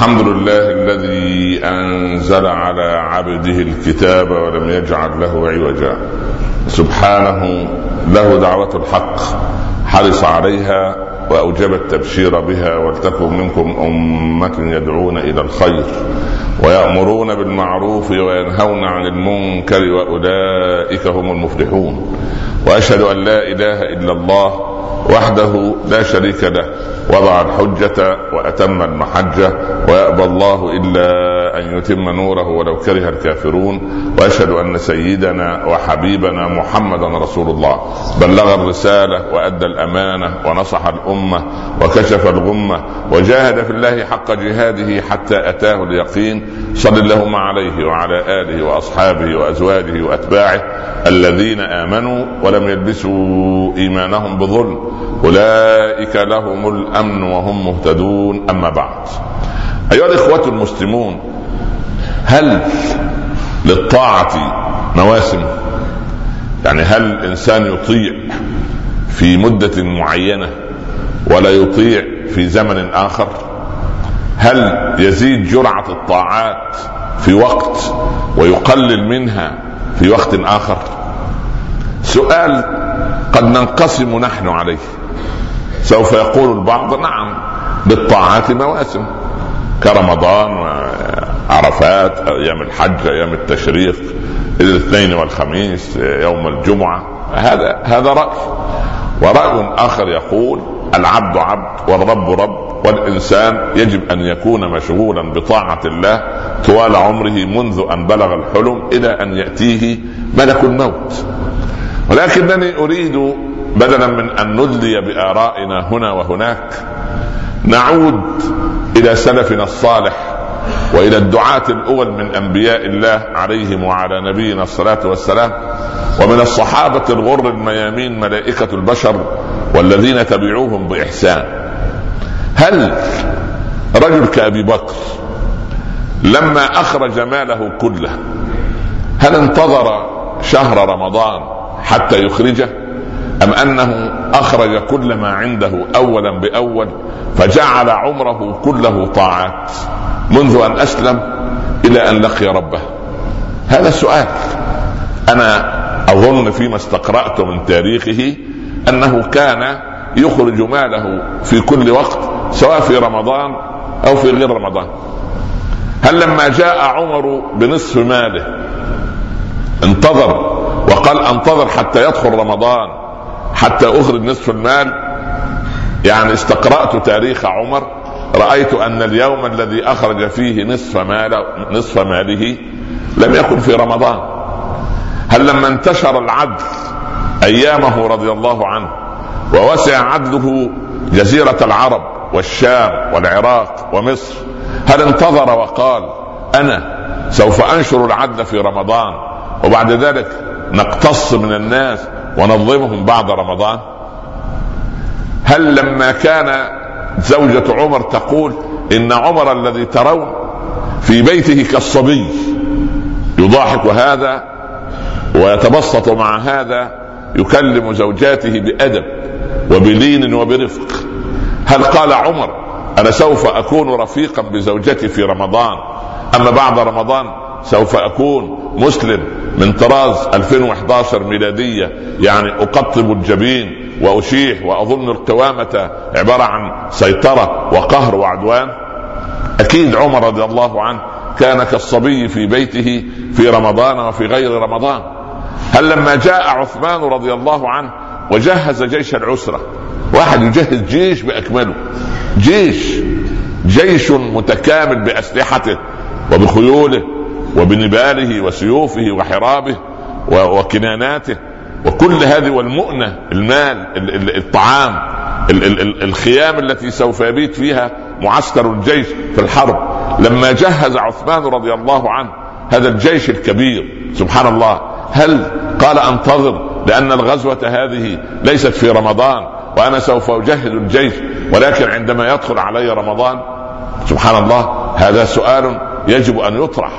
الحمد لله الذي انزل على عبده الكتاب ولم يجعل له عوجا سبحانه له دعوه الحق حرص عليها واوجب التبشير بها ولتكن منكم أمة يدعون إلى الخير ويأمرون بالمعروف وينهون عن المنكر وأولئك هم المفلحون وأشهد أن لا إله إلا الله وحده لا شريك له وضع الحجة وأتم المحجة ويأبى الله إلا أن يتم نوره ولو كره الكافرون وأشهد أن سيدنا وحبيبنا محمدا رسول الله. بلغ الرسالة وأدى الأمانة ونصح الأمة وكشف الغمة وجاهد في الله حق جهاده حتى أتاه اليقين. صل اللهم عليه وعلى آله وأصحابه وأزواجه وأتباعه الذين آمنوا ولم يلبسوا إيمانهم بظلم. أولئك لهم الأمن وهم مهتدون. أما بعد. أيها الإخوة المسلمون هل للطاعة مواسم؟ يعني هل الإنسان يطيع في مدة معينة ولا يطيع في زمن آخر؟ هل يزيد جرعة الطاعات في وقت ويقلل منها في وقت آخر؟ سؤال قد ننقسم نحن عليه. سوف يقول البعض نعم للطاعات مواسم كرمضان وعرفات أيام الحج أيام التشريق الاثنين والخميس يوم الجمعة. هذا هذا رأي. ورأي آخر يقول العبد عبد والرب رب والإنسان يجب أن يكون مشغولا بطاعة الله طوال عمره منذ أن بلغ الحلم إلى أن يأتيه ملك الموت. ولكنني أريد بدلا من أن ندلي بآرائنا هنا وهناك نعود إلى سلفنا الصالح وإلى الدعاة الأول من أنبياء الله عليهم وعلى نبينا الصلاة والسلام ومن الصحابة الغر الميامين ملائكة البشر والذين تبعوهم بإحسان. هل رجل كأبي بكر لما أخرج ماله كله هل انتظر شهر رمضان حتى يخرجه؟ أم أنه أخرج كل ما عنده اولا بأول فجعل عمره كله طاعات؟ منذ أن أسلم إلى أن لقي ربه. هذا السؤال أنا أظن فيما استقرأت من تاريخه أنه كان يخرج ماله في كل وقت سواء في رمضان أو في غير رمضان. هل لما جاء عمر بنصف ماله انتظر وقال أنتظر حتى يدخل رمضان حتى أخرج نصف المال؟ يعني استقرأت تاريخ عمر رأيت أن اليوم الذي أخرج فيه نصف ماله نصف ماله لم يكن في رمضان. هل لما انتشر العدل أيامه رضي الله عنه ووسع عدله جزيرة العرب والشام والعراق ومصر هل انتظر وقال أنا سوف أنشر العدل في رمضان وبعد ذلك نقتص من الناس ونظمهم بعد رمضان؟ هل لما كان زوجة عمر تقول إن عمر الذي ترون في بيته كالصبي. يضاحك هذا ويتبسط مع هذا يكلم زوجاته بأدب وبلين وبرفق. هل قال عمر أنا سوف أكون رفيقا بزوجتي في رمضان؟ أما بعد رمضان سوف أكون مسلم من طراز 2011 ميلادية يعني أقطب الجبين. وأشيح وأظن القوامة عبارة عن سيطرة وقهر وعدوان. أكيد عمر رضي الله عنه كان كالصبي في بيته في رمضان وفي غير رمضان. هل لما جاء عثمان رضي الله عنه وجهز جيش العسرة واحد يجهز جيش بأكمله. جيش جيش متكامل بأسلحته وبخيوله وبنباله وسيوفه وحرابه وكناناته. وكل هذه والمؤنة المال الطعام الخيام التي سوف يبيت فيها معسكر الجيش في الحرب. لما جهز عثمان رضي الله عنه هذا الجيش الكبير سبحان الله هل قال أنتظر لأن الغزوة هذه ليست في رمضان وأنا سوف أجهز الجيش ولكن عندما يدخل علي رمضان؟ سبحان الله هذا سؤال يجب أن يطرح.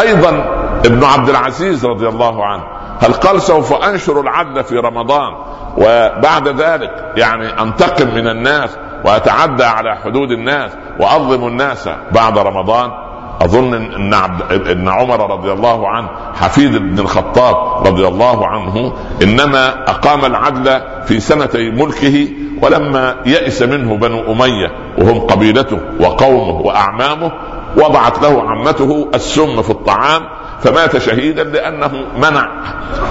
أيضا ابن عبد العزيز رضي الله عنه هل قال سوف أنشر العدل في رمضان وبعد ذلك يعني أنتقم من الناس وأتعدى على حدود الناس وأظلم الناس بعد رمضان؟ أظن ان عبد إن عمر رضي الله عنه حفيد ابن الخطاب رضي الله عنه إنما أقام العدل في سنتي ملكه ولما يئس منه بنو أمية وهم قبيلته وقومه وأعمامه وضعت له عمته السم في الطعام فمات شهيدا لأنه منع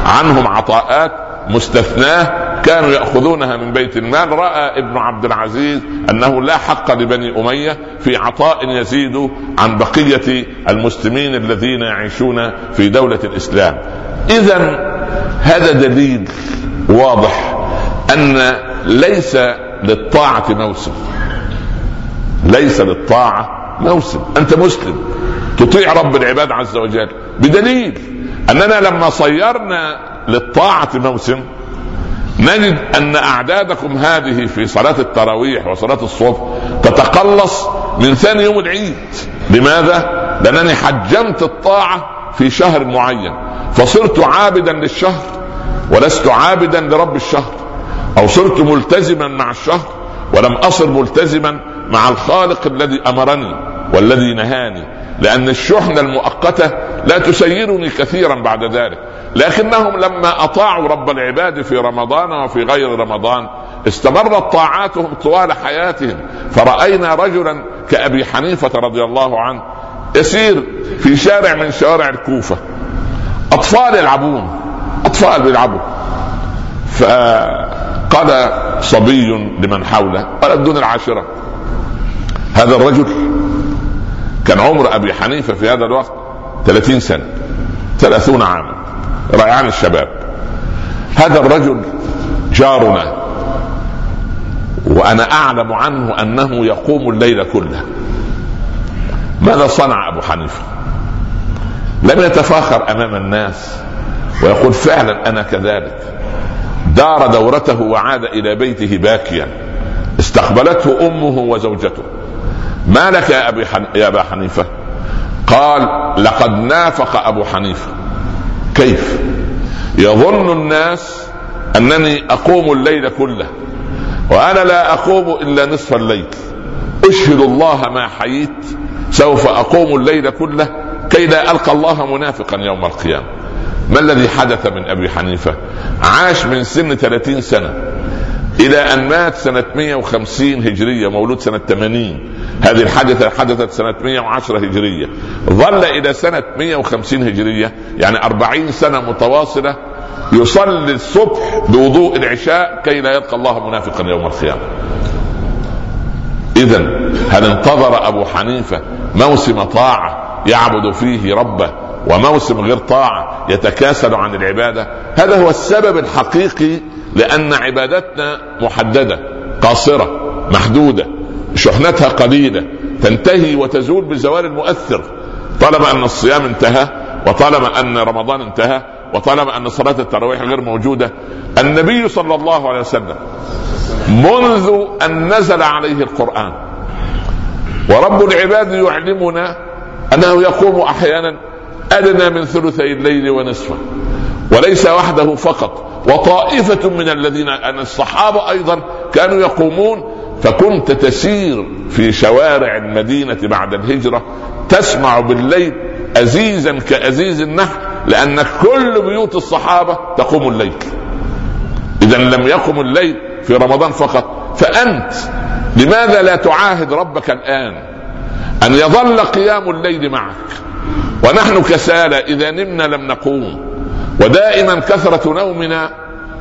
عنهم عطاءات مستثناة كانوا يأخذونها من بيت المال. رأى ابن عبد العزيز أنه لا حق لبني أمية في عطاء يزيد عن بقية المسلمين الذين يعيشون في دولة الإسلام. اذا هذا دليل واضح أن ليس للطاعة موسم. ليس للطاعة موسم. أنت مسلم. تطيع رب العباد عز وجل. بدليل أننا لما صيرنا للطاعة موسم نجد أن أعدادكم هذه في صلاة التراويح وصلاة الصبح تتقلص من ثاني يوم العيد. لماذا؟ لأنني حجمت الطاعة في شهر معين. فصرت عابدا للشهر ولست عابدا لرب الشهر أو صرت ملتزما مع الشهر ولم أصر ملتزما مع الخالق الذي أمرني والذي نهاني. لأن الشحنة المؤقتة لا تسيرني كثيرا بعد ذلك. لكنهم لما أطاعوا رب العباد في رمضان وفي غير رمضان استمرت طاعاتهم طوال حياتهم. فرأينا رجلا كأبي حنيفة رضي الله عنه يسير في شارع من شوارع الكوفة. أطفال يلعبون أطفال بيلعبوا. فقال صبي لمن حوله قال دون العاشرة. هذا الرجل كان عمر أبي حنيفة في هذا الوقت 30 سنة 30 عاما ريعان الشباب. هذا الرجل جارنا وأنا أعلم عنه أنه يقوم الليل كله. ماذا صنع أبو حنيفة؟ لم يتفاخر أمام الناس ويقول فعلا أنا كذلك. دار دورته وعاد إلى بيته باكيا. استقبلته أمه وزوجته. ما لك يا أبي حن... يا أبا حنيفة؟ قال لقد نافق أبو حنيفة. كيف؟ يظن الناس أنني أقوم الليل كله وأنا لا أقوم إلا نصف الليل. أشهد الله ما حييت سوف أقوم الليل كله كي لا ألقى الله منافقا يوم القيامة. ما الذي حدث من أبي حنيفة؟ عاش من سن 30 سنة إلى أن مات سنة 150 هجرية مولود سنة 80 هذه الحادثة حدثت سنة 110 هجرية. ظل إلى سنة 150 هجرية يعني 40 سنة متواصلة يصلي الصبح بوضوء العشاء كي لا يلقى الله منافقا يوم القيامة. اذا هل انتظر أبو حنيفة موسم طاعة يعبد فيه ربه وموسم غير طاعة يتكاسل عن العبادة؟ هذا هو السبب الحقيقي لأن عبادتنا محددة قاصرة محدودة. شحنتها قليلة تنتهي وتزول بزوال المؤثر طالما أن الصيام انتهى وطالما أن رمضان انتهى وطالما أن صلاة التراويح غير موجودة النبي صلى الله عليه وسلم منذ أن نزل عليه القرآن ورب العباد يعلمنا أنه يقوم أحيانا أدنى من ثلثي الليل ونصفه وليس وحده فقط وطائفة من الذين أن الصحابة أيضا كانوا يقومون فكنت تسير في شوارع المدينة بعد الهجرة تسمع بالليل أزيزا كأزيز النحل لأن كل بيوت الصحابة تقوم الليل. إذا لم يقم الليل في رمضان فقط. فأنت لماذا لا تعاهد ربك الآن أن يظل قيام الليل معك؟ ونحن كسالى إذا نمنا لم نقوم ودائما كثرة نومنا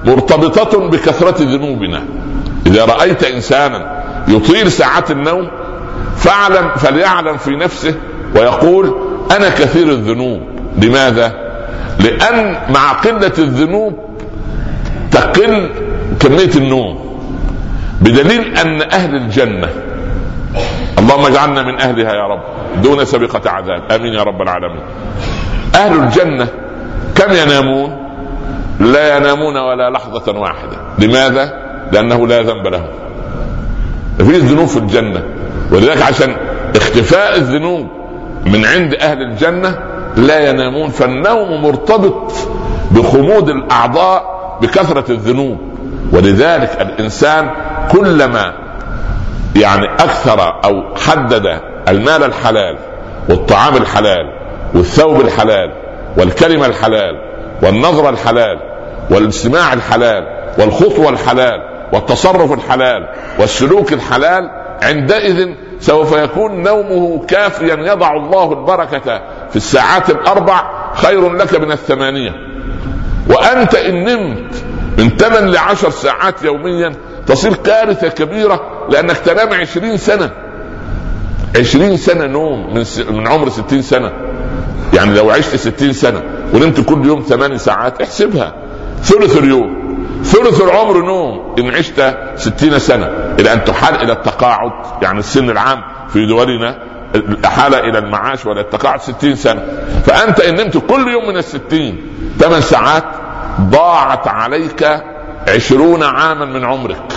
مرتبطة بكثرة ذنوبنا. إذا رأيت إنسانا يطيل ساعات النوم فاعلم فليعلم في نفسه ويقول أنا كثير الذنوب. لماذا؟ لأن مع قلة الذنوب تقل كمية النوم. بدليل أن أهل الجنة اللهم اجعلنا من أهلها يا رب دون سابقة عذاب. آمين يا رب العالمين. أهل الجنة كم ينامون؟ لا ينامون ولا لحظة واحدة. لماذا؟ لأنه لا ذنب لهم في ذنوب في الجنة. ولذلك عشان اختفاء الذنوب من عند أهل الجنة لا ينامون فالنوم مرتبط بخمود الأعضاء بكثرة الذنوب. ولذلك الإنسان كلما يعني أكثر أو حدد المال الحلال والطعام الحلال والثوب الحلال والكلمة الحلال والنظرة الحلال والاستماع الحلال والخطوة الحلال والتصرف الحلال والسلوك الحلال عندئذ سوف يكون نومه كافيا يضع الله البركة في الساعات الأربع خير لك من الثمانية. وأنت إن نمت من ثمان لعشر ساعات يوميا تصير كارثة كبيرة لأنك تنام عشرين سنة. عشرين سنة نوم من, س... من عمر ستين سنة. يعني لو عشت ستين سنة ونمت كل يوم ثماني ساعات احسبها. ثلث اليوم. ثلث العمر نوم. إن عشت ستين سنة. إلى أن تحال إلى التقاعد. يعني السن العام في دولنا الإحالة إلى المعاش ولا التقاعد ستين سنة. فأنت إن نمت كل يوم من الستين ثمان ساعات ضاعت عليك عشرون عاما من عمرك.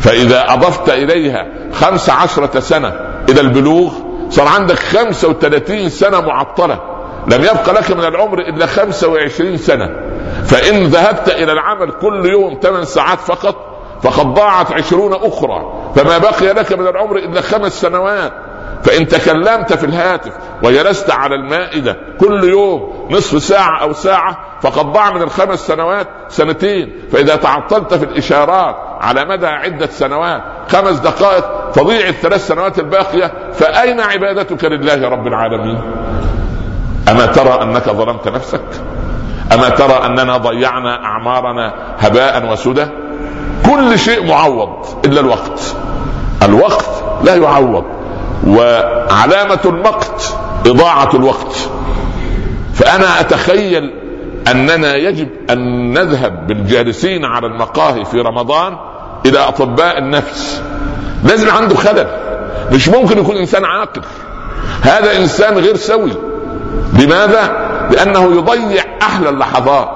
فإذا أضفت إليها خمس عشرة سنة إلى البلوغ صار عندك خمسة وثلاثين سنة معطلة. لم يبق لك من العمر إلا خمسة وعشرين سنة. فإن ذهبت إلى العمل كل يوم ثمان ساعات فقط فقد ضاعت عشرون أخرى. فما بقي لك من العمر إلا خمس سنوات. فإن تكلمت في الهاتف وجلست على المائدة كل يوم نصف ساعة أو ساعة فقد ضاع من الخمس سنوات سنتين. فإذا تعطلت في الإشارات على مدى عدة سنوات خمس دقائق تضيع الثلاث سنوات الباقية فأين عبادتك لله رب العالمين؟ أما ترى أنك ظلمت نفسك؟ أما ترى أننا ضيعنا أعمارنا هباء وسدى كل شيء معوض إلا الوقت. الوقت لا يعوض. وعلامة المقت إضاعة الوقت. فأنا أتخيل أننا يجب أن نذهب بالجالسين على المقاهي في رمضان إلى أطباء النفس. لازم عنده خلل. مش ممكن يكون إنسان عاقل. هذا إنسان غير سوي. لماذا؟ لأنه يضيع أحلى اللحظات.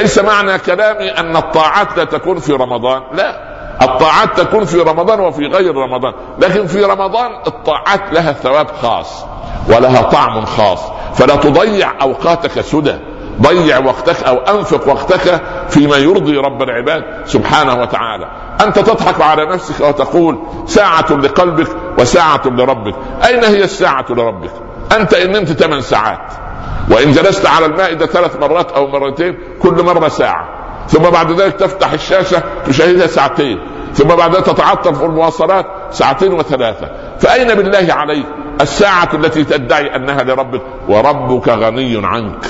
ليس معنى كلامي أن الطاعات لا تكون في رمضان. لا. الطاعات تكون في رمضان وفي غير رمضان. لكن في رمضان الطاعات لها ثواب خاص ولها طعم خاص. فلا تضيع أوقاتك سدى. ضيع وقتك أو أنفق وقتك فيما يرضي رب العباد سبحانه وتعالى. أنت تضحك على نفسك وتقول ساعة لقلبك وساعة لربك. أين هي الساعة لربك؟ أنت إن نمت ثمان ساعات. وإن جلست على المائدة ثلاث مرات أو مرتين كل مرة ساعة. ثم بعد ذلك تفتح الشاشة تشاهدها ساعتين. ثم بعد ذلك تتعطل في المواصلات ساعتين وثلاثة. فأين بالله عليك الساعة التي تدعي أنها لربك؟ وربك غني عنك.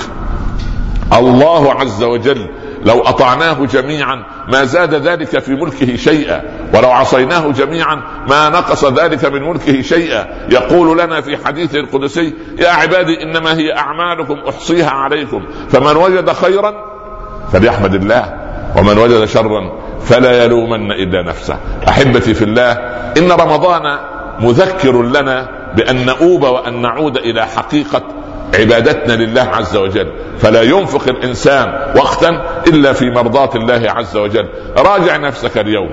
الله عز وجل لو أطعناه جميعا ما زاد ذلك في ملكه شيئا. ولو عصيناه جميعا ما نقص ذلك من ملكه شيئا. يقول لنا في حديثه القدسي يا عبادي إنما هي أعمالكم أحصيها عليكم. فمن وجد خيرا فليحمد الله ومن وجد شرا فلا يلومن إلا نفسه. أحبتي في الله إن رمضان مذكر لنا بأن نؤوب وأن نعود إلى حقيقة عبادتنا لله عز وجل. فلا ينفق الإنسان وقتا إلا في مرضاة الله عز وجل. راجع نفسك اليوم.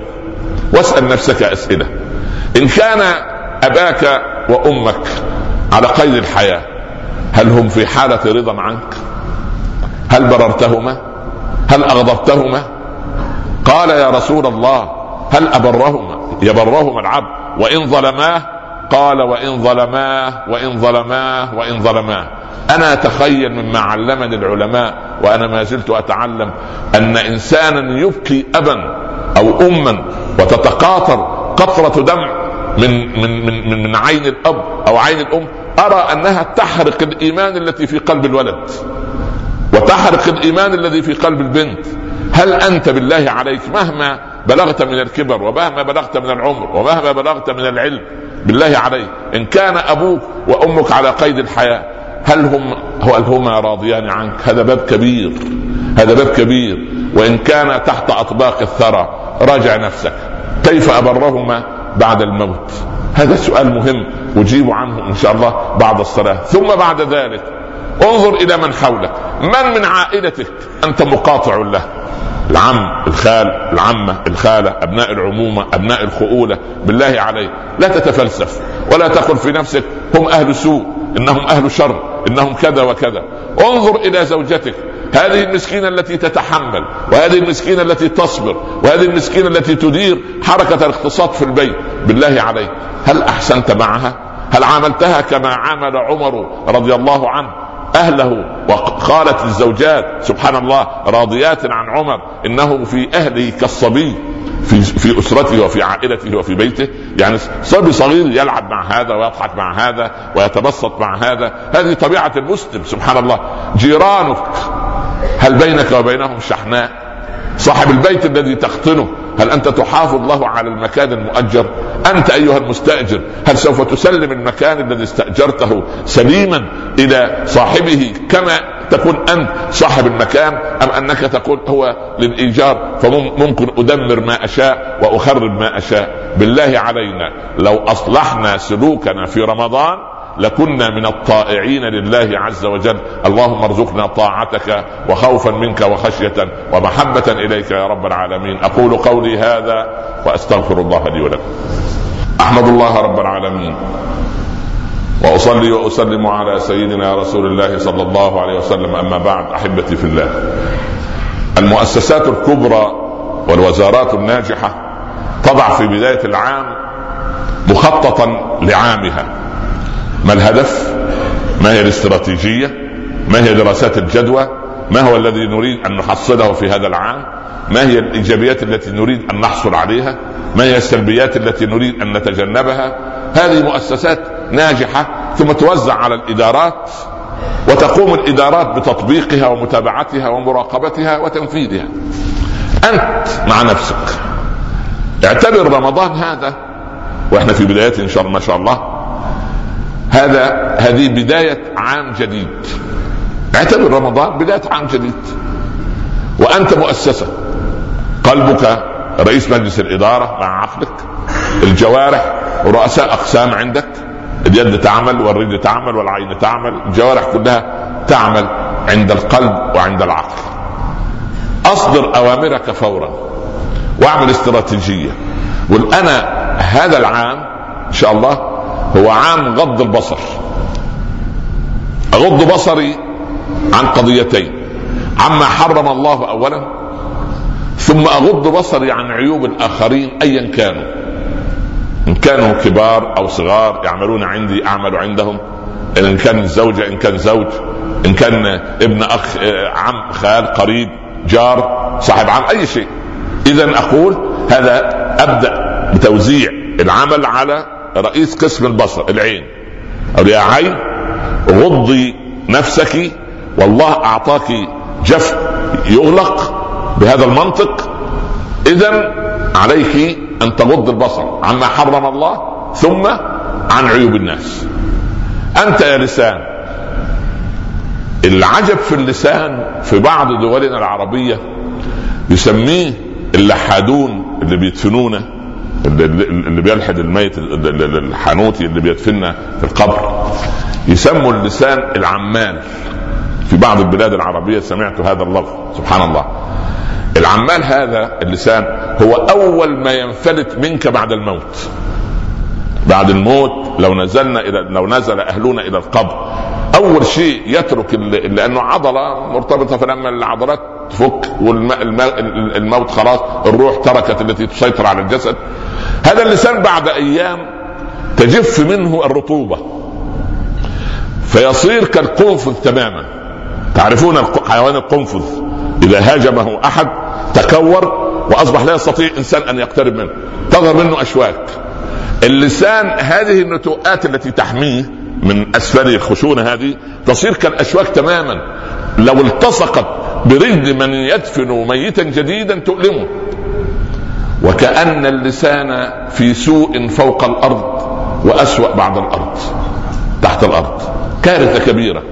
واسأل نفسك أسئلة. إن كان أباك وأمك على قيد الحياة هل هم في حالة رضا عنك؟ هل بررتهما؟ هل أغضبتهما؟ قال يا رسول الله هل أبرهما؟ يبرهما العبد. وإن ظلماه قال وإن ظلماه وإن ظلماه وإن ظلماه. أنا اتخيل مما علمني العلماء وأنا ما زلت أتعلم أن إنسانا يبكي أبا أو أما وتتقاطر قطره دمع من من من من عين الأب أو عين الأم أرى أنها تحرق الإيمان التي في قلب الولد وتحرق الإيمان الذي في قلب البنت. هل أنت بالله عليك مهما بلغت من الكبر ومهما بلغت من العمر ومهما بلغت من العلم بالله عليك إن كان أبوك وأمك على قيد الحياة هل هم هل هما راضيان عنك؟ هذا باب كبير هذا باب كبير. وإن كان تحت أطباق الثرى راجع نفسك. كيف أبرهما بعد الموت؟ هذا سؤال مهم أجيب عنه إن شاء الله بعد الصلاة. ثم بعد ذلك انظر إلى من حولك. من من عائلتك أنت مقاطع له؟ العم الخال العمة الخالة أبناء العمومة أبناء الخؤولة. بالله عليك لا تتفلسف ولا تقل في نفسك. هم أهل سوء إنهم أهل شر. إنهم كذا وكذا. انظر إلى زوجتك. هذه المسكينة التي تتحمل وهذه المسكينة التي تصبر وهذه المسكينة التي تدير حركة الاقتصاد في البيت. بالله عليك هل أحسنت معها؟ هل عاملتها كما عامل عمر رضي الله عنه؟ أهله وقالت الزوجات سبحان الله راضيات عن عمر إنه في أهله كالصبي. في في أسرته وفي عائلته وفي بيته. يعني صبي صغير يلعب مع هذا ويضحك مع هذا ويتبسط مع هذا. هذه طبيعة المسلم سبحان الله. جيرانك هل بينك وبينهم شحناء؟ صاحب البيت الذي تختنه هل أنت تحافظ له على المكان المؤجر؟ أنت أيها المستأجر هل سوف تسلم المكان الذي استأجرته سليما إلى صاحبه كما تكون أنت صاحب المكان أم أنك تقول هو للإيجار فممكن أدمر ما أشاء وأخرب ما أشاء. بالله علينا لو أصلحنا سلوكنا في رمضان لكنا من الطائعين لله عز وجل. اللهم ارزقنا طاعتك وخوفا منك وخشية ومحبة إليك يا رب العالمين. أقول قولي هذا وأستغفر الله لي ولكم. أحمد الله رب العالمين. وأصلي وأسلم على سيدنا رسول الله صلى الله عليه وسلم. أما بعد أحبتي في الله المؤسسات الكبرى والوزارات الناجحة تضع في بداية العام مخططا لعامها. ما الهدف؟ ما هي الاستراتيجية؟ ما هي دراسات الجدوى؟ ما هو الذي نريد أن نحصله في هذا العام؟ ما هي الإيجابيات التي نريد أن نحصل عليها؟ ما هي السلبيات التي نريد أن نتجنبها؟ هذه مؤسسات ناجحة ثم توزع على الإدارات وتقوم الإدارات بتطبيقها ومتابعتها ومراقبتها وتنفيذها. أنت مع نفسك. اعتبر رمضان هذا وإحنا في بداية إن شاء الله ما شاء الله هذا هذه بداية عام جديد. اعتبر رمضان بداية عام جديد. وأنت مؤسسة. قلبك رئيس مجلس الإدارة مع عقلك. الجوارح ورؤساء أقسام عندك. اليد تعمل والرجل تعمل والعين تعمل الجوارح كلها تعمل عند القلب وعند العقل. أصدر أوامرك فورا واعمل استراتيجية. قل أنا هذا العام إن شاء الله هو عام غض البصر. أغض بصري عن قضيتين. عما حرم الله اولا ثم أغض بصري عن عيوب الآخرين ايا كانوا. إن كانوا كبار أو صغار يعملون عندي أعمل عندهم. إن كان الزوجه إن كان زوج. إن كان ابن أخ عم خال قريب جار صاحب عم أي شيء. اذا أقول هذا أبدأ بتوزيع العمل على رئيس قسم البصر العين. أو يا عين غضي نفسك. والله أعطاك جف يغلق بهذا المنطق. اذا عليك أن تغض البصر عما حرم الله ثم عن عيوب الناس. أنت يا لسان العجب في اللسان في بعض دولنا العربية يسميه اللحادون اللي بيدفنونه اللي بيلحد الميت الحانوتي اللي بيدفننا في القبر. يسموا اللسان العمال. في بعض البلاد العربية سمعت هذا اللفظ سبحان الله. العمال هذا اللسان هو أول ما ينفلت منك بعد الموت. بعد الموت لو نزلنا إلى لو نزل أهلنا إلى القبر. أول شيء يترك لأنه عضلة مرتبطة فلما العضلات تفك والموت خلاص الروح تركت التي تسيطر على الجسد. هذا اللسان بعد أيام تجف منه الرطوبة. فيصير كالقنفذ تماما. تعرفون حيوان القنفذ؟ إذا هاجمه أحد تكور وأصبح لا يستطيع إنسان أن يقترب منه. تظهر منه أشواك. اللسان هذه النتوءات التي تحميه من أسفل الخشونه هذه تصير كالأشواك تماما. لو التصقت برجل من يدفن ميتا جديدا تؤلمه. وكأن اللسان في سوء فوق الأرض وأسوأ بعد الأرض تحت الأرض. كارثة كبيرة.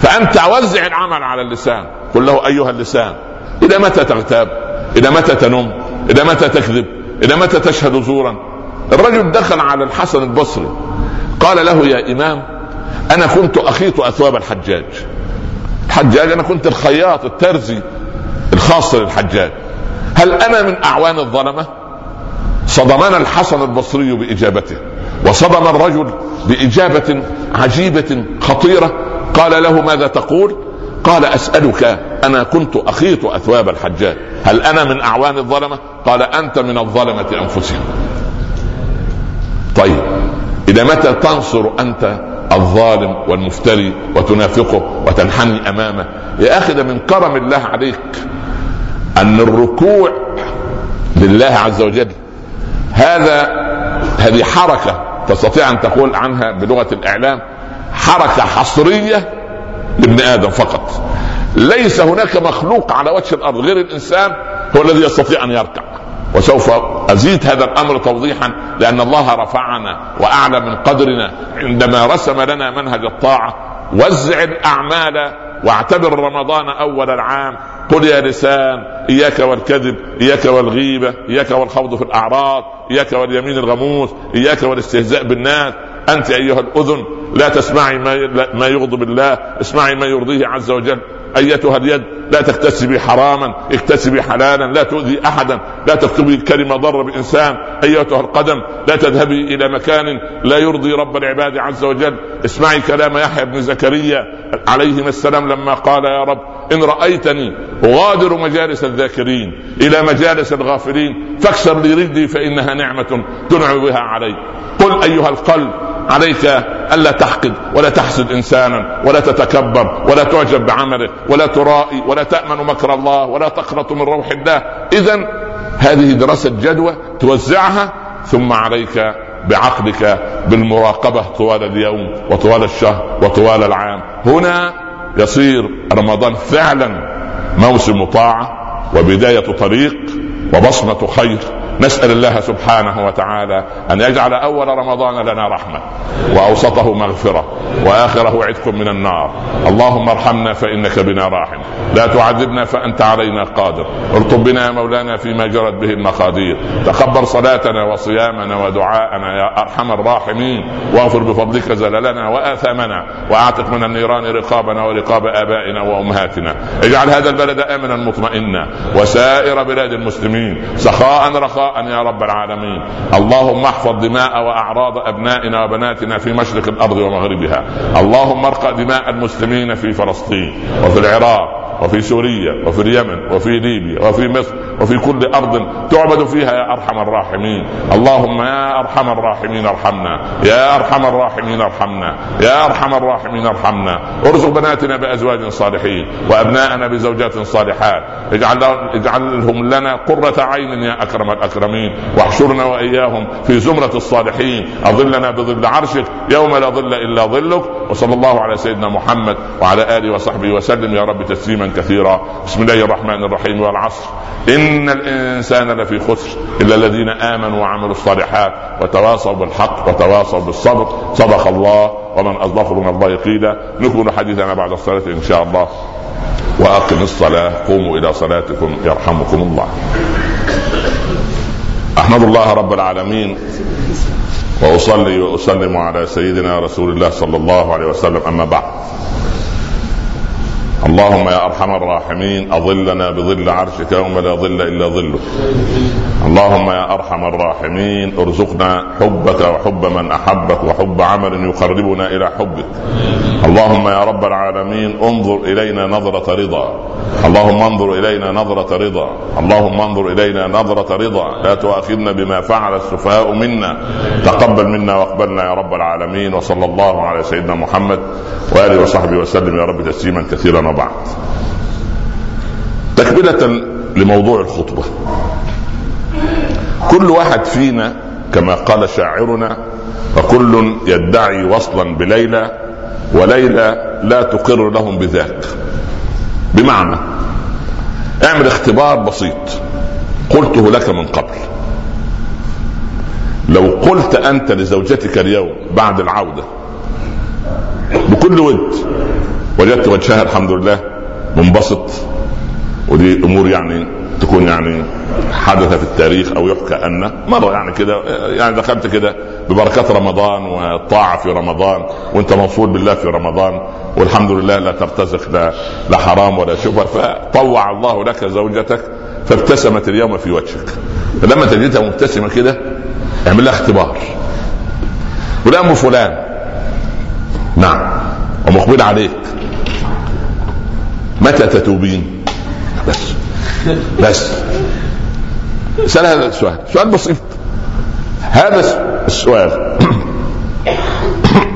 فأنت وزع العمل على اللسان. قل له أيها اللسان إلى متى تغتاب؟ إلى متى تنم إلى متى تكذب؟ إلى متى تشهد زورا؟ الرجل دخل على الحسن البصري قال له يا إمام أنا كنت أخيط أثواب الحجاج. الحجاج أنا كنت الخياط الترزي الخاص للحجاج. هل أنا من أعوان الظلمة؟ صدمنا الحسن البصري بإجابته وصدم الرجل بإجابة عجيبة خطيرة. قال له ماذا تقول؟ قال أسألك أنا كنت أخيط أثواب الحجاج. هل أنا من اعوان الظلمة؟ قال أنت من الظلمة أنفسهم. طيب إلى متى تنصر أنت الظالم والمفتري وتنافقه وتنحني أمامه؟ يا أخي ده من كرم الله عليك أن الركوع لله عز وجل هذا هذه حركة تستطيع أن تقول عنها بلغة الإعلام حركة حصرية لابن آدم فقط. ليس هناك مخلوق على وجه الأرض غير الإنسان هو الذي يستطيع أن يركع. وسوف أزيد هذا الأمر توضيحا لأن الله رفعنا وأعلى من قدرنا. عندما رسم لنا منهج الطاعة وزع الأعمال واعتبر رمضان أول العام. قل يا لسان إياك والكذب إياك والغيبة إياك والخوض في الأعراض إياك واليمين الغموس إياك والاستهزاء بالناس. أنت أيها الأذن لا تسمعي ما يغضب الله اسمعي ما يرضيه عز وجل. أيتها اليد لا تكتسبي حراما اكتسبي حلالا لا تؤذي أحدا لا تكتبي كلمه ضر بإنسان. أيتها القدم لا تذهبي إلى مكان لا يرضي رب العباد عز وجل. اسمعي كلام يحيى بن زكريا عليهما السلام لما قال يا رب إن رأيتني أغادر مجالس الذاكرين إلى مجالس الغافلين فاكسر لي رجلي فإنها نعمة تنعم بها علي. قل أيها القلب عليك ألا تحقد ولا تحسد إنسانا ولا تتكبر ولا تعجب بعمله ولا ترائي ولا تأمن مكر الله ولا تقنط من روح الله. اذا هذه دراسة جدوى توزعها ثم عليك بعقلك بالمراقبة طوال اليوم وطوال الشهر وطوال العام. هنا يصير رمضان فعلا موسم طاعة وبداية طريق وبصمة خير. نسأل الله سبحانه وتعالى أن يجعل أول رمضان لنا رحمة وأوسطه مغفرة وآخره عتق من النار. اللهم ارحمنا فإنك بنا راحم. لا تعذبنا فأنت علينا قادر. ارطب بنا يا مولانا فيما جرت به المقادير. تقبل صلاتنا وصيامنا ودعاءنا يا أرحم الراحمين. واغفر بفضلك زللنا وآثامنا وأعتق من النيران رقابنا ورقاب آبائنا وأمهاتنا. اجعل هذا البلد آمنا مطمئنا. وسائر بلاد المسلمين سخاء رخاء يا رب العالمين. اللهم احفظ دماء وأعراض أبنائنا وبناتنا في مشرق الأرض ومغربها. اللهم ارقى دماء المسلمين في فلسطين وفي العراق وفي سوريا وفي اليمن وفي ليبيا وفي مصر وفي كل أرض تعبد فيها يا أرحم الراحمين. اللهم يا أرحم الراحمين ارحمنا. يا أرحم الراحمين ارحمنا. يا أرحم الراحمين ارحمنا. ارزق بناتنا بأزواج صالحين وأبناءنا بزوجات صالحات. اجعل اجعلهم لنا قرة عين يا أكرم الأكرمين. واحشرنا وإياهم في زمرة الصالحين. أظلنا بظل عرشك يوم لا ظل إلا ظلك. وصلى الله على سيدنا محمد وعلى آله وصحبه وسلم. يا رب تسليما كثيرا. بسم الله الرحمن الرحيم والعصر. إن الإنسان لفي خسر إلا الذين آمنوا وعملوا الصالحات وتواصوا بالحق وتواصوا بالصبر. صدق الله ومن أصدق من الله قيلا. نكمل حديثنا بعد الصلاة إن شاء الله. وأقم الصلاة. قوموا إلى صلاتكم يرحمكم الله. أحمد الله رب العالمين وأصلي وأسلم على سيدنا رسول الله صلى الله عليه وسلم أما بعد. اللهم يا أرحم الراحمين أظلنا بظل عرشك يوم لا ظل إلا ظلك اللهم يا أرحم الراحمين ارزقنا حبك وحب من أحبك وحب عمل يقربنا إلى حبك. اللهم يا رب العالمين انظر إلينا نظرة رضا. اللهم انظر إلينا نظرة رضا. اللهم انظر إلينا نظرة رضا. لا تؤاخذنا بما فعل السفهاء منا. تقبل منا واقبلنا يا رب العالمين. وصلى الله على سيدنا محمد وآله وصحبه وسلم. يا رب تسليما كثيرا. وبعد تكملة لموضوع الخطبة. كل واحد فينا كما قال شاعرنا فكل يدعي وصلا بليلى وليلى لا تقر لهم بذاك. بمعنى اعمل اختبار بسيط. قلته لك من قبل. لو قلت أنت لزوجتك اليوم بعد العودة بكل ود وجدت وجهها الحمد لله منبسط. ودي امور يعني تكون يعني حدث في التاريخ أو يحكى أن مره يعني كده يعني دخلت كده ببركات رمضان والطاعة في رمضان وأنت موصول بالله في رمضان والحمد لله لا ترتزق لا, لا حرام ولا شبهه فطوع الله لك زوجتك فابتسمت اليوم في وجهك. فلما تجدها مبتسمة كده اعمل لها اختبار. ام فلان. نعم. ومقبل عليك. متى تتوبين؟ بس. بس. سأل هذا السؤال. سؤال بسيط. هذا السؤال.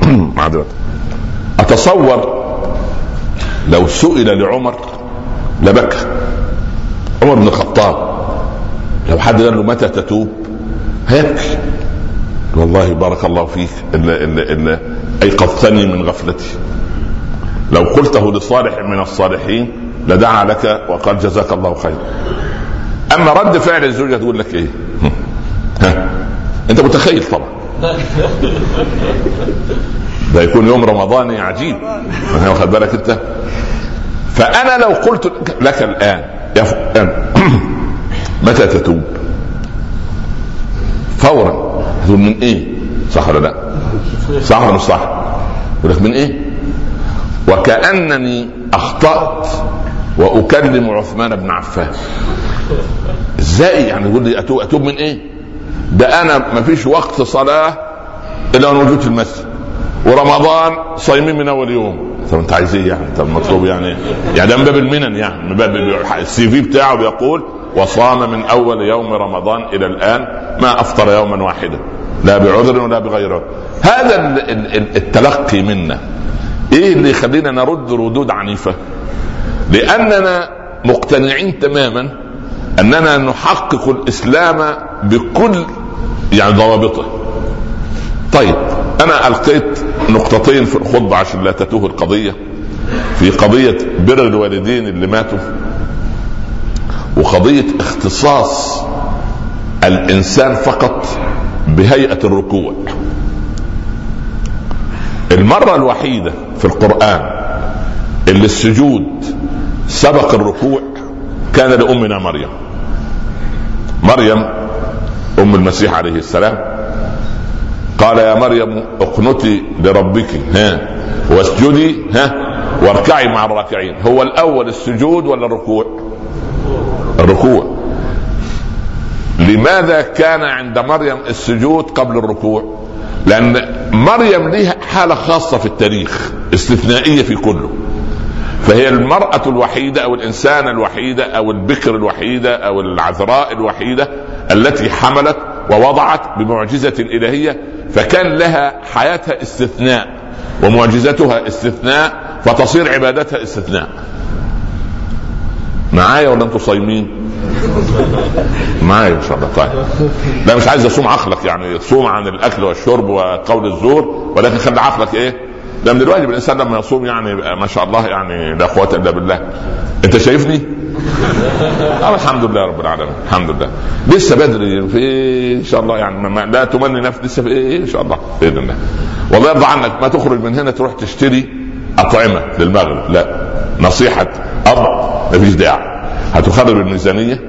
معذرة أتصور لو سئل لعمر لبكى. عمر بن الخطاب. لو حد قال له متى تتوب؟ هيبكي. والله بارك الله فيك. إلا إلا إلا أيقظتني من غفلتي. لو قلته لصالح من الصالحين لدعا لك وقال جزاك الله خيرا أما رد فعل الزوجه تقول لك إيه؟ ها؟ أنت متخيل طبعا. ده يكون يوم رمضاني عجيب. واخد بالك أنت؟ فأنا لو قلت لك الآن يا فلان متى تتوب؟ فورا. تقول من إيه؟ صح ولا لا؟ صح ولا مش صح؟ يقول لك من إيه؟ وكأنني أخطأت وأكلم عثمان بن عفان. إزاي يعني يقول لي اتوب أتوب من إيه؟ ده أنا ما فيش وقت صلاة إلا وأنا موجود في المسجد. ورمضان صايمين من أول يوم. طب أنت عايز إيه يعني؟ طب المطلوب يعني يعني ده من باب المنن يعني. من باب السي في بتاعه بيقول وصام من أول يوم رمضان إلى الآن ما أفطر يوما واحدا. لا بعذر ولا بغير عذر. هذا التلقي منا. إيه اللي يخلينا نرد ردود عنيفة؟ لأننا مقتنعين تماما أننا نحقق الإسلام بكل يعني ضوابطه. طيب أنا ألقيت نقطتين في الخطبة عشان لا تتوه القضية. في قضية بر الوالدين اللي ماتوا وقضية اختصاص الإنسان فقط بهيئة الركوع. المرة الوحيدة في القرآن اللي السجود سبق الركوع كان لأمنا مريم. مريم أم المسيح عليه السلام. قال يا مريم اقنتي لربك ها واسجدي ها واركعي مع الراكعين. هو الأول السجود ولا الركوع؟ الركوع. لماذا كان عند مريم السجود قبل الركوع؟ لأن مريم لها حالة خاصة في التاريخ استثنائية في كله فهي المرأة الوحيدة أو الإنسانة الوحيدة أو البكر الوحيدة أو العذراء الوحيدة التي حملت ووضعت بمعجزة إلهية فكان لها حياتها استثناء ومعجزتها استثناء فتصير عبادتها استثناء معايا ولا أنتم صايمين؟ معايا إن شاء الله. طيب. لا مش عايز اصوم عقلك يعني صوم عن الأكل والشرب وقول الزور ولكن خلي عقلك إيه؟ ده من الواجب. الإنسان لما يصوم يعني ما شاء الله يعني لا قوة إلا بالله. أنت شايفني؟ آه الحمد لله رب العالمين. الحمد لله. لسه بدري في إن شاء الله يعني ما لا تمني نفس لسه في إيه؟ إن شاء الله. بإذن الله. والله يرضى عنك ما تخرج من هنا تروح تشتري أطعمة للمغرب. لا. نصيحة أب ما فيش داعي. هتخرب الميزانية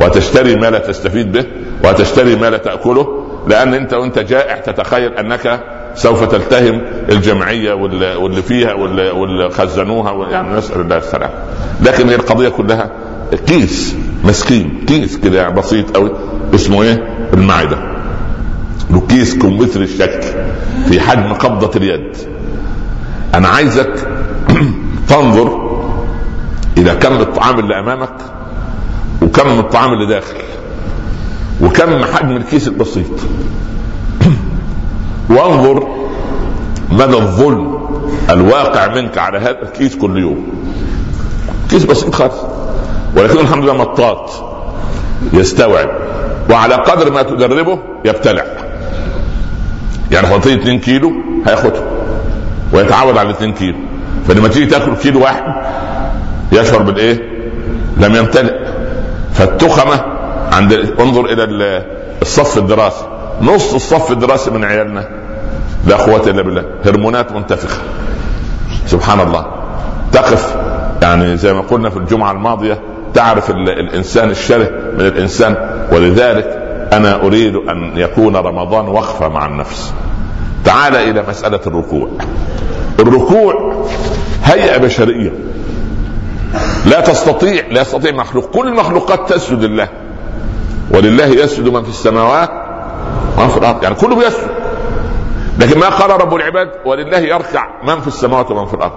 وتشتري ما لا تستفيد به وتشتري ما لا تأكله لأن أنت وأنت جائع تتخيل أنك سوف تلتهم الجمعية واللي فيها واللي خزنوها يعني نسأل الله السلامة. لكن هي القضية كلها كيس مسكين كيس كده بسيط قوي اسمه إيه؟ المعدة. له كيس كمثل الشكل في حجم قبضة اليد. أنا عايزك تنظر إلى كم الطعام اللي أمامك وكم الطعام اللي داخل وكم حجم الكيس البسيط. وانظر مدى الظلم الواقع منك على هذا الكيس كل يوم. كيس بسيط خالص ولكن الحمد لله مطاط يستوعب وعلى قدر ما تدربه يبتلع. يعني تعطيه 2 كيلو هياخده ويتعود على 2 كيلو. فلما تيجي تاكل كيلو واحد يشعر بالايه؟ لم يمتلئ. فالتخمة عند انظر إلى الصف الدراسي. نص الصف الدراسي من عيالنا. لا قوة إلا بالله. هرمونات منتفخة. سبحان الله. تقف. يعني زي ما قلنا في الجمعة الماضية تعرف الإنسان الشره من الإنسان. ولذلك أنا أريد أن يكون رمضان وقفة مع النفس. تعال إلى مسألة الركوع. الركوع هيئة بشرية. لا تستطيع لا يستطيع مخلوق. كل المخلوقات تسجد لله. ولله يسجد من في السماوات ومن في الأرض. يعني كله بيسجد. لكن ما قال رب العباد ولله يركع من في السماوات ومن في الأرض.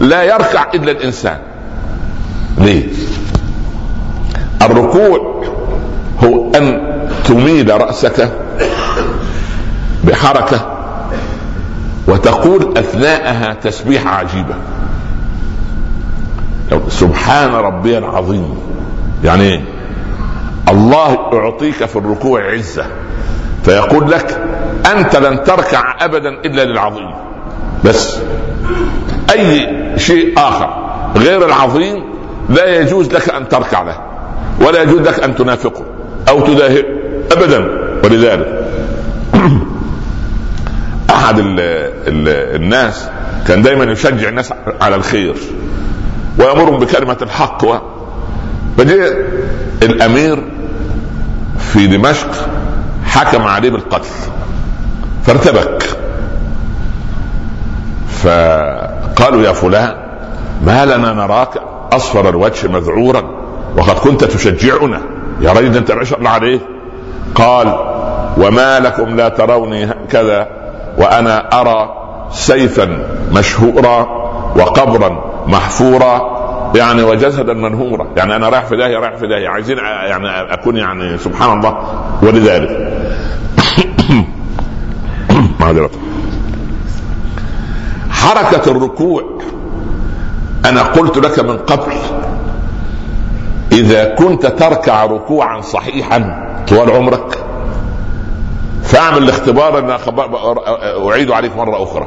لا يركع إلا الإنسان. ليه؟ الركوع هو أن تميل رأسك بحركة وتقول أثناءها تسبيحة عجيبة. سبحان ربي العظيم. يعني إيه الله يعطيك في الركوع عزة. فيقول لك أنت لن تركع ابدا إلا للعظيم. بس. أي شيء آخر غير العظيم لا يجوز لك أن تركع له. ولا يجوز لك أن تنافقه أو تداهئه ابدا. ولذلك. أحد ال ال الناس كان دايما يشجع الناس على الخير. ويأمرهم بكلمة الحق و فجاء الأمير في دمشق حكم عليه بالقتل فارتبك. فقالوا يا فلان ما لنا نراك أصفر الوجه مذعورا وقد كنت تشجعنا. يا رجل انت شاء الله عليه. قال وما لكم لا تروني كذا وأنا أرى سيفا مشهورا وقبرا محفورا يعني وجسدا منهورا. يعني أنا رايح في داهية رايح في داهية. عايزين يعني أكون يعني سبحان الله ولذلك. حركة الركوع أنا قلت لك من قبل إذا كنت تركع ركوعا صحيحا طوال عمرك فاعمل الاختبار ان أعيد عليك مرة أخرى.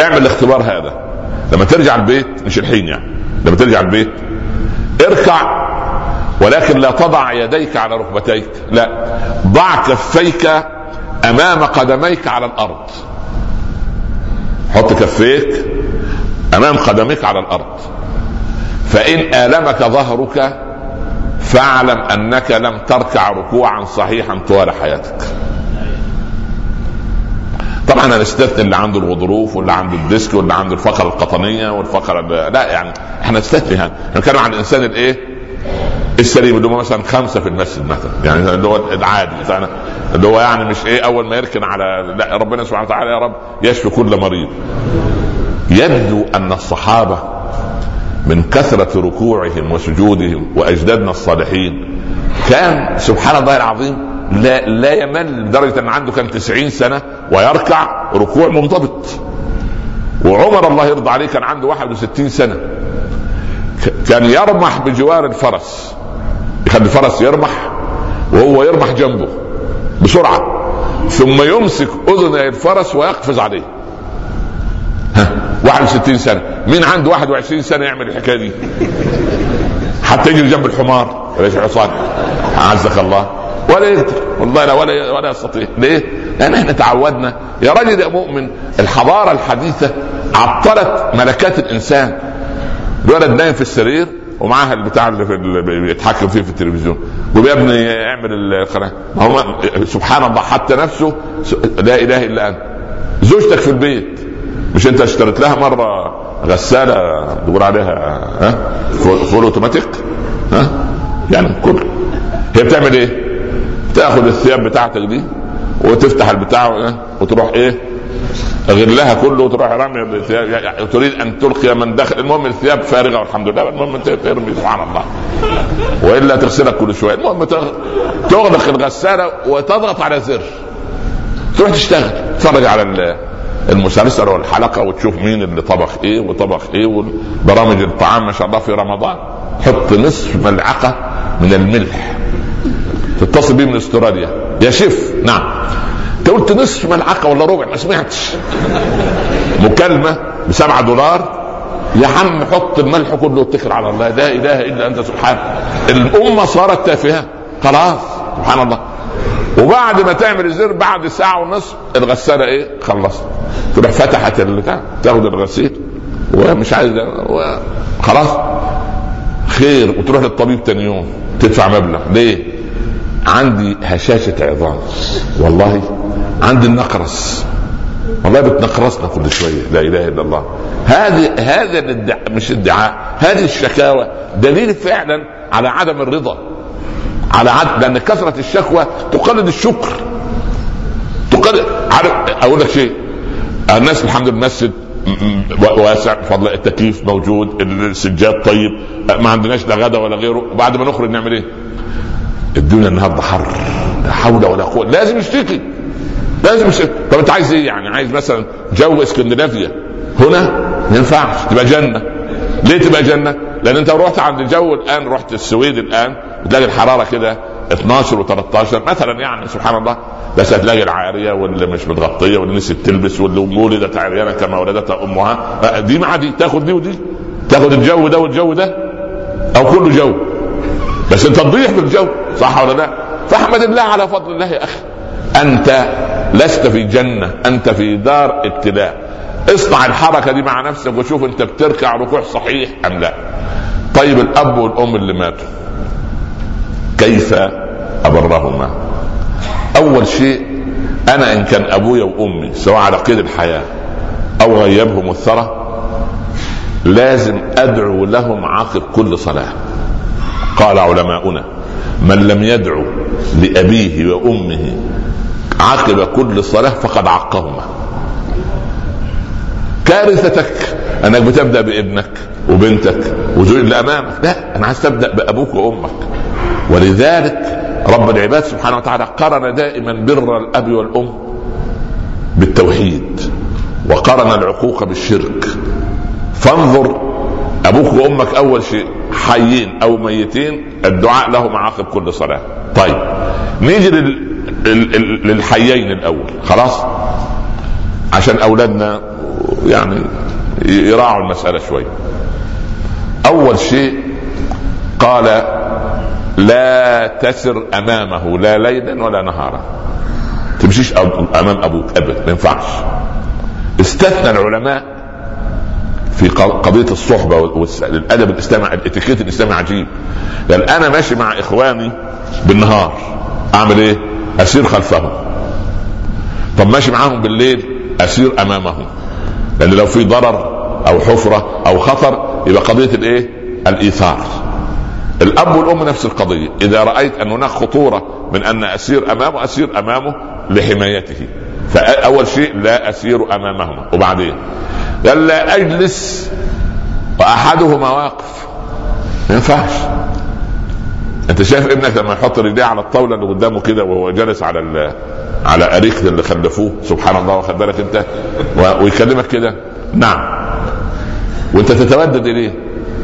اعمل الاختبار هذا. لما ترجع البيت مش الحين يعني لما ترجع البيت اركع ولكن لا تضع يديك على ركبتيك لا ضع كفيك أمام قدميك على الأرض. حط كفيك أمام قدميك على الأرض. فإن آلمك ظهرك فاعلم أنك لم تركع ركوعا صحيحا طوال حياتك. طبعا أنا استثني اللي عنده الغضروف واللي عنده الديسك واللي عنده الفقرة القطنية والفقرة لا يعني إحنا نستثني إحنا بنتكلم عن الإنسان الإيه؟ السليم اللي هو مثلا خمسة في المسجد مثلا. يعني اللي هو العادي اللي هو يعني مش إيه أول ما يركن على لا ربنا سبحانه وتعالى يا رب يشفي كل مريض. يبدو أن الصحابة من كثرة ركوعهم وسجودهم وأجدادنا الصالحين. كان سبحان الله العظيم لا لا يمل لدرجه ان عنده كان 90 سنة ويركع ركوع منضبط. وعمر الله يرضى عليه كان عنده 61 سنة. كان يرمح بجوار الفرس. يخلي الفرس يرمح وهو يرمح جنبه بسرعة. ثم يمسك اذن الفرس ويقفز عليه. ها 61 سنة. مين عنده 21 سنة يعمل الحكاية دي؟ حتى يجري جنب الحمار. ليش حصان أعزك الله. ولا يقدر. والله لا ولا ولا يستطيع. ليه؟ لأن إحنا تعودنا. يا راجل يا مؤمن الحضارة الحديثة عطلت ملكات الإنسان. الولد نايم في السرير ومعاها البتاع اللي, في بيتحكم فيه في التلفزيون. يا ابني اعمل القناة. هو سبحان الله حتى نفسه لا إله إلا أنت. زوجتك في البيت مش أنت اشتريت لها مرة غسالة تقول عليها ها؟ فول أوتوماتيك ها؟ يعني كل هي بتعمل إيه؟ تاخذ الثياب بتاعتك دي وتفتح البتاع وتروح إيه غلها كله وتروح رامي الثياب يعني تريد أن تلقي من داخل المهم الثياب فارغة والحمد لله المهم ترمي سبحان الله. وإلا تغسلك كل شوية. المهم تغلق الغسالة وتضغط على زر. تروح تشتغل. تتفرج على المسلسل والحلقة وتشوف مين اللي طبخ إيه وطبخ إيه وبرامج الطعام ما شاء الله في رمضان. حط نصف ملعقة من الملح. تتصل بيه من استراليا. يا شيف نعم. انت قلت نصف ملعقه ولا ربع ما سمعتش. مكالمة بسبعة دولار. يا عم حط الملح كله واتكل على الله. لا إله إلا أنت سبحانك الأمة صارت تافهة. خلاص سبحان الله. وبعد ما تعمل الزر بعد ساعة ونصف الغسالة إيه؟ خلصت. تروح فتحت البتاع تاخد الغسيل. ومش عايز خلاص. خير وتروح للطبيب تاني يوم. تدفع مبلغ. ليه؟ عندي هشاشة عظام والله عندي النقرس. والله بتنقرصنا كل شوية لا إله إلا الله. هذه هذا الادعاء مش ادعاء هذه الشكاوى دليل فعلا على عدم الرضا. على عدم لأن كثرة الشكوى تقلد الشكر. تقلد عارف أقول لك شيء. الناس الحمد لله المسجد واسع بفضل التكييف موجود السجاد طيب ما عندناش لا غدا ولا غيره وبعد ما نخرج نعمل إيه؟ الدنيا النهارده حر لا حول ولا قوة. لازم نشتكي لازم نشتكي طب انت عايز إيه يعني؟ عايز مثلا جو اسكندنافيا. هنا؟ ما ينفعش. تبقى جنة. ليه تبقى جنة؟ لأن انت رحت عند الجو الآن رحت السويد الآن بتلاقي الحرارة كده 12 و13 مثلا يعني سبحان الله. بس هتلاقي العارية واللي مش متغطية واللي نسيت تلبس واللي ولدت عريانه كما ولدتها أمها. دي مع دي تاخد دي ودي. تاخد الجو ده والجو ده. أو كله جو. بس انت تضيع بالجو صح ولا لا؟ فاحمد الله على فضل الله يا أخي. أنت لست في جنة أنت في دار ابتلاء اصنع الحركة دي مع نفسك وشوف انت بتركع ركوع صحيح أم لا. طيب الأب والأم اللي ماتوا كيف أبرهما؟ أول شيء أنا إن كان أبويا وأمي سواء على قيد الحياة أو غيبهم الثرى لازم أدعو لهم عقب كل صلاة. قال علماؤنا من لم يدعو لأبيه وأمه عقب كل صلاة فقد عقهما. كارثتك أنك بتبدأ بابنك وبنتك وزوج اللي امامك لا أنا عايز تبدأ بأبوك وأمك. ولذلك رب العباد سبحانه وتعالى قرن دائما بر الأب والأم بالتوحيد وقرن العقوق بالشرك. فانظر أبوك وأمك أول شيء حيين أو ميتين الدعاء لهم عقب كل صلاة. طيب نيجي لل... للحيين الأول. خلاص؟ عشان أولادنا يعني يراعوا المسألة شوي. أول شيء قال لا تسر أمامه لا ليلا ولا نهارا. تمشيش أمام أبوك ابدا ما ينفعش. استثنى العلماء في قضية الصحبة والادب الاسلامي الاتيكيت الاسلامي عجيب لأن أنا ماشي مع إخواني بالنهار. أعمل إيه؟ أسير خلفهم. طب ماشي معاهم بالليل أسير أمامهم. لأن لو في ضرر أو حفرة أو خطر يبقى قضية الإيه؟ الإيثار. الأب والأم نفس القضية. إذا رأيت أن هناك خطورة من أن أسير أمامه أسير أمامه لحمايته. فاول شيء لا أسير أمامهما. وبعدين؟ قال لا أجلس. وأحدهما واقف. ما ينفعش. أنت شايف ابنك لما يحط رجليه على الطاولة اللي قدامه كده وهو جالس على على أريك اللي خلفوه. سبحان الله واخد بالك أنت؟ ويكلمك كده. نعم. وأنت تتودد إليه.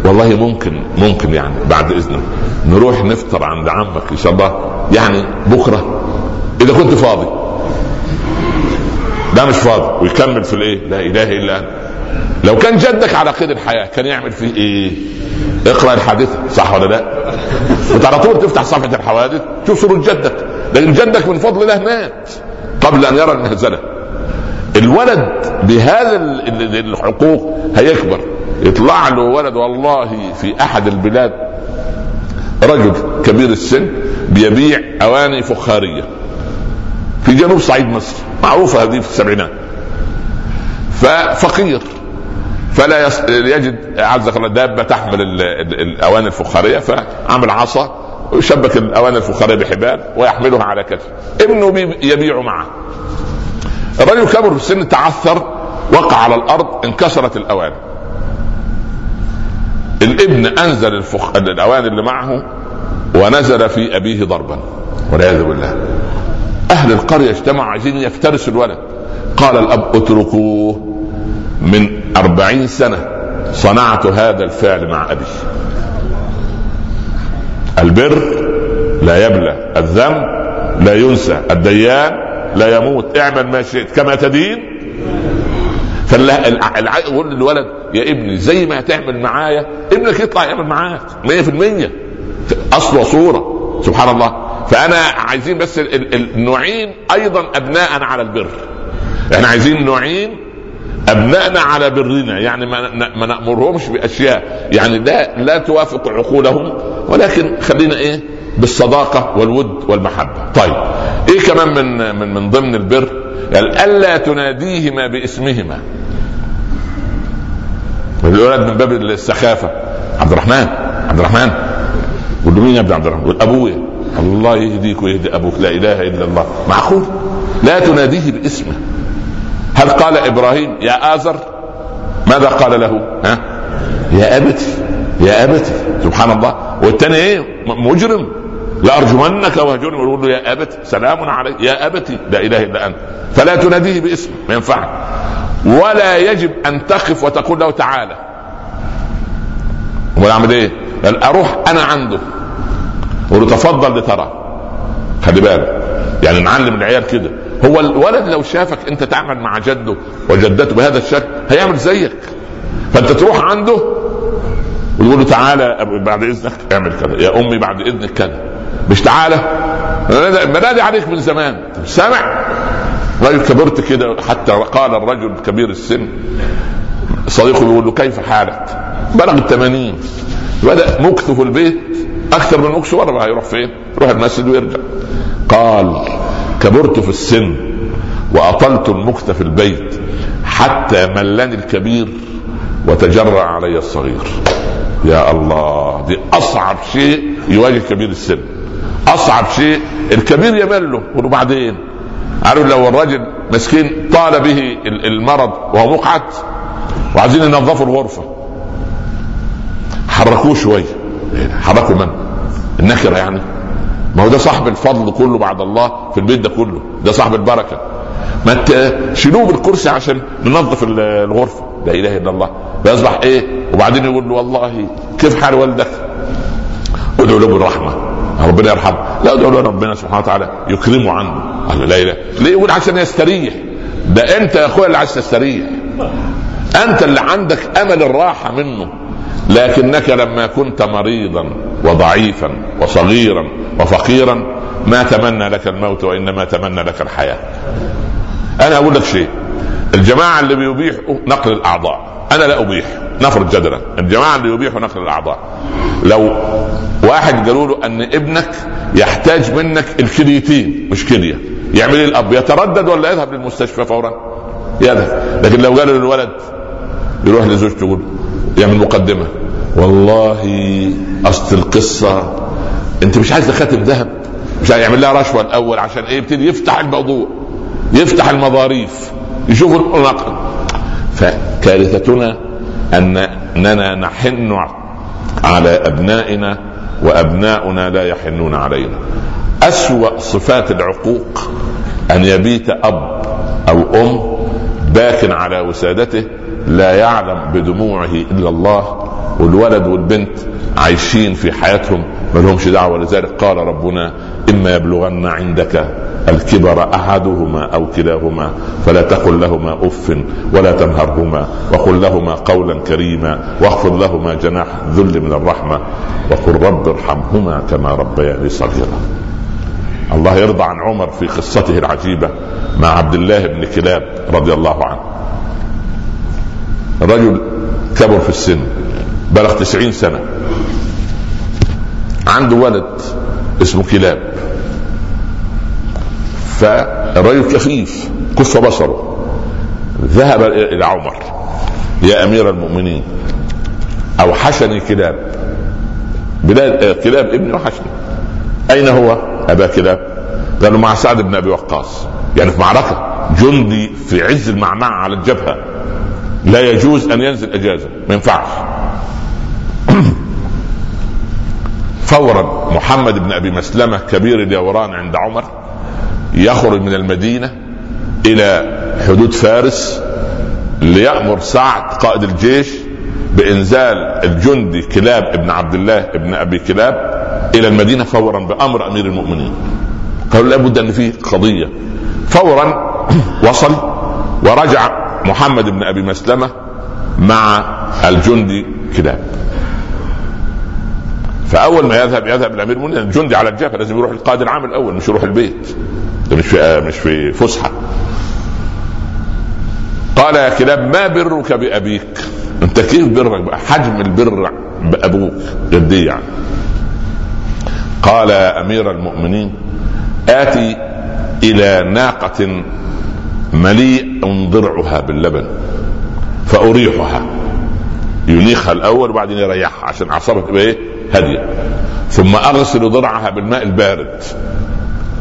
والله ممكن ممكن يعني بعد اذنك نروح نفطر عند عمك إن شاء الله. يعني بكرة. إذا كنت فاضي. ده مش فاضي. ويكمل في الإيه؟ لا إله إلا أنت. لو كان جدك على قيد الحياة كان يعمل فيه إيه؟ اقرأ الحادثه صح ولا لا؟ انت على طول تفتح صفحة الحوادث تشوف صوره جدك لأن جدك من فضل الله مات قبل أن يرى المهزله الولد بهذا الحقوق هيكبر. يطلع له ولد والله في أحد البلاد رجل كبير السن بيبيع أواني فخارية في جنوب صعيد مصر. معروفة هذه في السبعينات. ففقير. فلا يجد عزك الله دابة تحمل الأواني الفخارية فعمل عصا ويشبك الأواني الفخارية بحبال ويحملها على كتفه. ابنه يبيع معه. الرجل كبر في السن تعثر وقع على الأرض انكسرت الأواني. الابن أنزل الفخ... الأواني اللي معه ونزل في أبيه ضربا. والعياذ بالله. أهل القرية اجتمعوا عايزين يفترسوا الولد. قال الأب اتركوه. من أربعين سنة صنعت هذا الفعل مع أبي. البر لا يبلى الذنب لا ينسى الديان لا يموت. اعمل ما شئت كما تدين. يقول للولد يا ابني زي ما هتعمل معايا ابنك يطلع يعمل معاك 100% أصل وصورة. سبحان الله. فأنا عايزين بس النوعين أيضا ابناء على البر. إحنا عايزين نوعين ابنائنا على برنا يعني ما نأمرهمش بأشياء يعني لا لا توافق عقولهم ولكن خلينا إيه بالصداقة والود والمحبة. طيب إيه كمان من من من ضمن البر؟ يعني ألا تناديهما باسمهما. الولد من باب السخافه عبد الرحمن عبد الرحمن. قول له مين يا ابن عبد الرحمن؟ قول ابويا الله يهديك ويهدي أبوك لا إله إلا الله. معقول؟ لا تناديه باسمه. هل قال إبراهيم يا ازر ماذا قال له؟ ها؟ يا أبتي يا أبتي سبحان الله. والثاني إيه؟ مجرم. لأرجمنك واهجرني ويقول له يا ابت سلام عليك. يا أبتي لا إله إلا أنت. فلا تناديه باسمه ما ينفعش ولا يجب أن تقف وتقول له تعالى. اعمل إيه؟ قال أروح أنا عنده. أقول له تفضل لترى. خلي بالك. يعني نعلم العيال كده. هو الولد لو شافك انت تعمل مع جده وجدته بهذا الشكل هيعمل زيك. فانت تروح عنده وتقول له تعالى بعد إذنك اعمل كذا. يا أمي بعد إذنك كذا. مش تعالى. بنادي عليك من زمان. سامع راجل كبرت كده حتى قال الرجل كبير السن. صديقه بيقول له كيف حالك؟ بلغ الثمانين بدأ مكثه في البيت أكثر من مكثه بره هيروح فين؟ يروح المسجد ويرجع. قال كبرت في السن وأطلت المكث في البيت حتى ملني الكبير وتجرع علي الصغير. يا الله دي أصعب شيء يواجه كبير السن. أصعب شيء الكبير يمل له وبعدين؟ عارف لو الرجل مسكين طال به المرض وهو مقعد وعايزين ينظفوا الغرفة. حركوه شوية حركوا من؟ النكرة يعني. ما هو ده صاحب الفضل كله بعد الله في البيت ده كله. ده صاحب البركة. ما تشيلوه بالكرسي عشان ننظف الغرفة؟ لا إله إلا الله. بيصبح إيه؟ وبعدين يقول له والله كيف حال والدك؟ ادعو له بالرحمة. ربنا يرحمه. لا ادعو له ربنا سبحانه وتعالى يكرمه عنه. قال لا إله. ليه يقول عشان يستريح؟ ده أنت يا أخويا اللي عايز تستريح. أنت اللي عندك أمل الراحة منه. لكنك لما كنت مريضا وضعيفا وصغيرا وفقيرا ما تمنى لك الموت وإنما تمنى لك الحياة. أنا أقول لك شيء. الجماعة اللي بيبيحوا نقل الأعضاء أنا لا أبيح نفرض جدلا. الجماعة اللي يبيحوا نقل الأعضاء لو واحد قالوا له أن ابنك يحتاج منك الكليتين مش كلية. يعمل إيه الأب يتردد ولا يذهب للمستشفى فورا؟ يذهب. لكن لو قالوا للولد يروح لزوجته يقول يعمل مقدمة. والله أصل القصة أنت مش عايز خاتم ذهب؟ مش يعمل لها رشوة الأول عشان إيه؟ يبتدي يفتح الموضوع يفتح المظاريف يشوف النقل فكارثتنا أننا نحن على أبنائنا وأبناؤنا لا يحنون علينا. أسوأ صفات العقوق أن يبيت أب أو أم باكي على وسادته لا يعلم بدموعه إلا الله والولد والبنت عايشين في حياتهم ما لهمش دعوة. لذلك قال ربنا إما يبلغن عندك الكبر أحدهما أو كلاهما فلا تقل لهما أف ولا تنهرهما وقل لهما قولا كريما واخفض لهما جناح ذل من الرحمة وقل رب ارحمهما كما ربياني صغيرا. الله يرضى عن عمر في قصته العجيبة مع عبد الله بن كلاب رضي الله عنه. رجل كبر في السن بلغ تسعين سنة. عنده ولد اسمه كلاب. فالرجل كفيف كف بصره. ذهب إلى عمر. يا أمير المؤمنين أوحشني كلاب. بلاد آه، كلاب ابني وحشني. أين هو؟ أبا كلاب. قالوا مع سعد بن أبي وقاص. يعني في معركة. جندي في عز المعمعة على الجبهة. لا يجوز أن ينزل إجازة ما ينفعش. فورا محمد بن أبي مسلمة كبير اليوران عند عمر يخرج من المدينة إلى حدود فارس ليأمر سعد قائد الجيش بإنزال الجندي كلاب ابن عبد الله ابن أبي كلاب إلى المدينة فورا بأمر أمير المؤمنين. قالوا لابد أن في قضية. فورا وصل ورجع محمد بن أبي مسلمة مع الجندي كلاب فأول ما يذهب يذهب الأمير المؤمنين الجندي على الجبهة لازم يروح القائد العام الأول مش يروح البيت ده مش في مش في فسحة. قال يا كلاب ما برك بأبيك؟ أنت كيف برك حجم البر بأبوك قد يعني. قال يا أمير المؤمنين آتي إلى ناقة مليء ضرعها باللبن فأريحها. ينيخها الأول وبعدين يريحها عشان أعصابها تبقى إيه؟ هادية. ثم أغسل ضرعها بالماء البارد.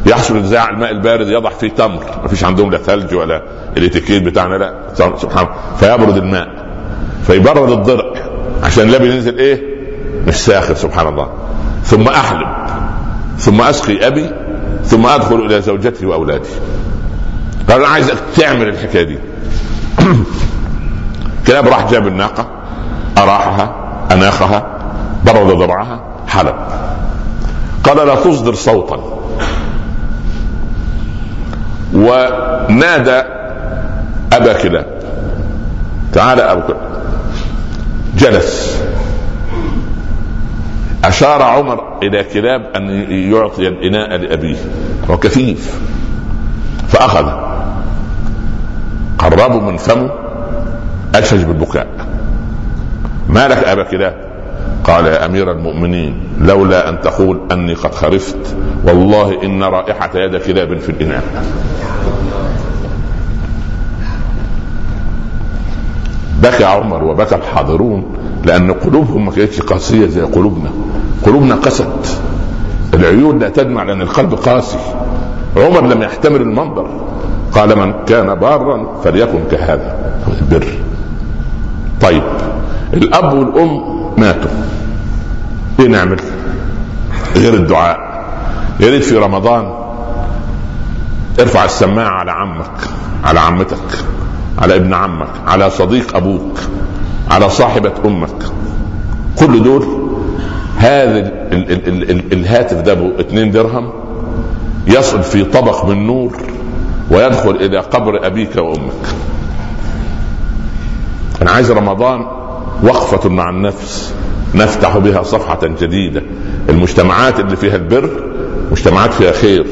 يحصل نزاع الماء البارد يضع فيه تمر. ما فيش عندهم لا ثلج ولا الاتيكيت بتاعنا لا. سبحان فيبرد الماء. فيبرد الضرع عشان اللبن ينزل إيه؟ مش ساخن سبحان الله. ثم أحلب. ثم أسقي أبي. ثم أدخل إلى زوجتي وأولادي. قال أنا عايزك تعمل الحكاية دي. كلاب راح جاب الناقة أراحها أناخها برد ضرعها حلب. قال لا تصدر صوتا. ونادى أبا كلاب. تعال أبو كلاب. جلس. أشار عمر إلى كلاب أن يعطي الإناء لأبيه. هو كثيف. فأخذ قربوا من فمه أشج بالبكاء. ما لك أبا كلاب قال يا أمير المؤمنين لولا أن تقول أني قد خرفت والله إن رائحة يد كلاب في الإناء. بكى عمر وبكى الحاضرون لأن قلوبهم ما كانتش قاسية زي قلوبنا. قلوبنا قست. العيون لا تدمع لأن القلب قاسي. عمر لم يحتمل المنظر. قال من كان بارا فليكن كهذا. البر طيب الأب والأم ماتوا. إيه نعمل؟ غير الدعاء. يا ريت في رمضان ارفع السماعة على عمك على عمتك على ابن عمك على صديق أبوك على صاحبة أمك. كل دول هذا ال ال ال ال الهاتف ده ابو 2 درهم يصل في طبق من نور ويدخل إلى قبر أبيك وأمك. أنا عايز رمضان وقفة مع النفس نفتح بها صفحة جديدة. المجتمعات اللي فيها البر مجتمعات فيها خير.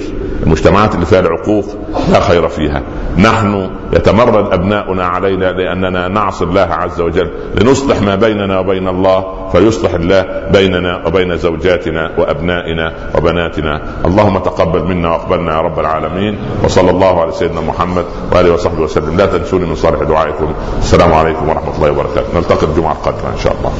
المجتمعات اللي فيها العقوق لا خير فيها. نحن يتمرد أبناؤنا علينا لأننا نعصي الله عز وجل لنصلح ما بيننا وبين الله فيصلح الله بيننا وبين زوجاتنا وأبنائنا وبناتنا. اللهم تقبل منا وأقبلنا يا رب العالمين. وصلى الله على سيدنا محمد وآله وصحبه وسلم. لا تنسوني من صالح دعائكم. السلام عليكم ورحمة الله وبركاته. نلتقي الجمعة القادمة إن شاء الله.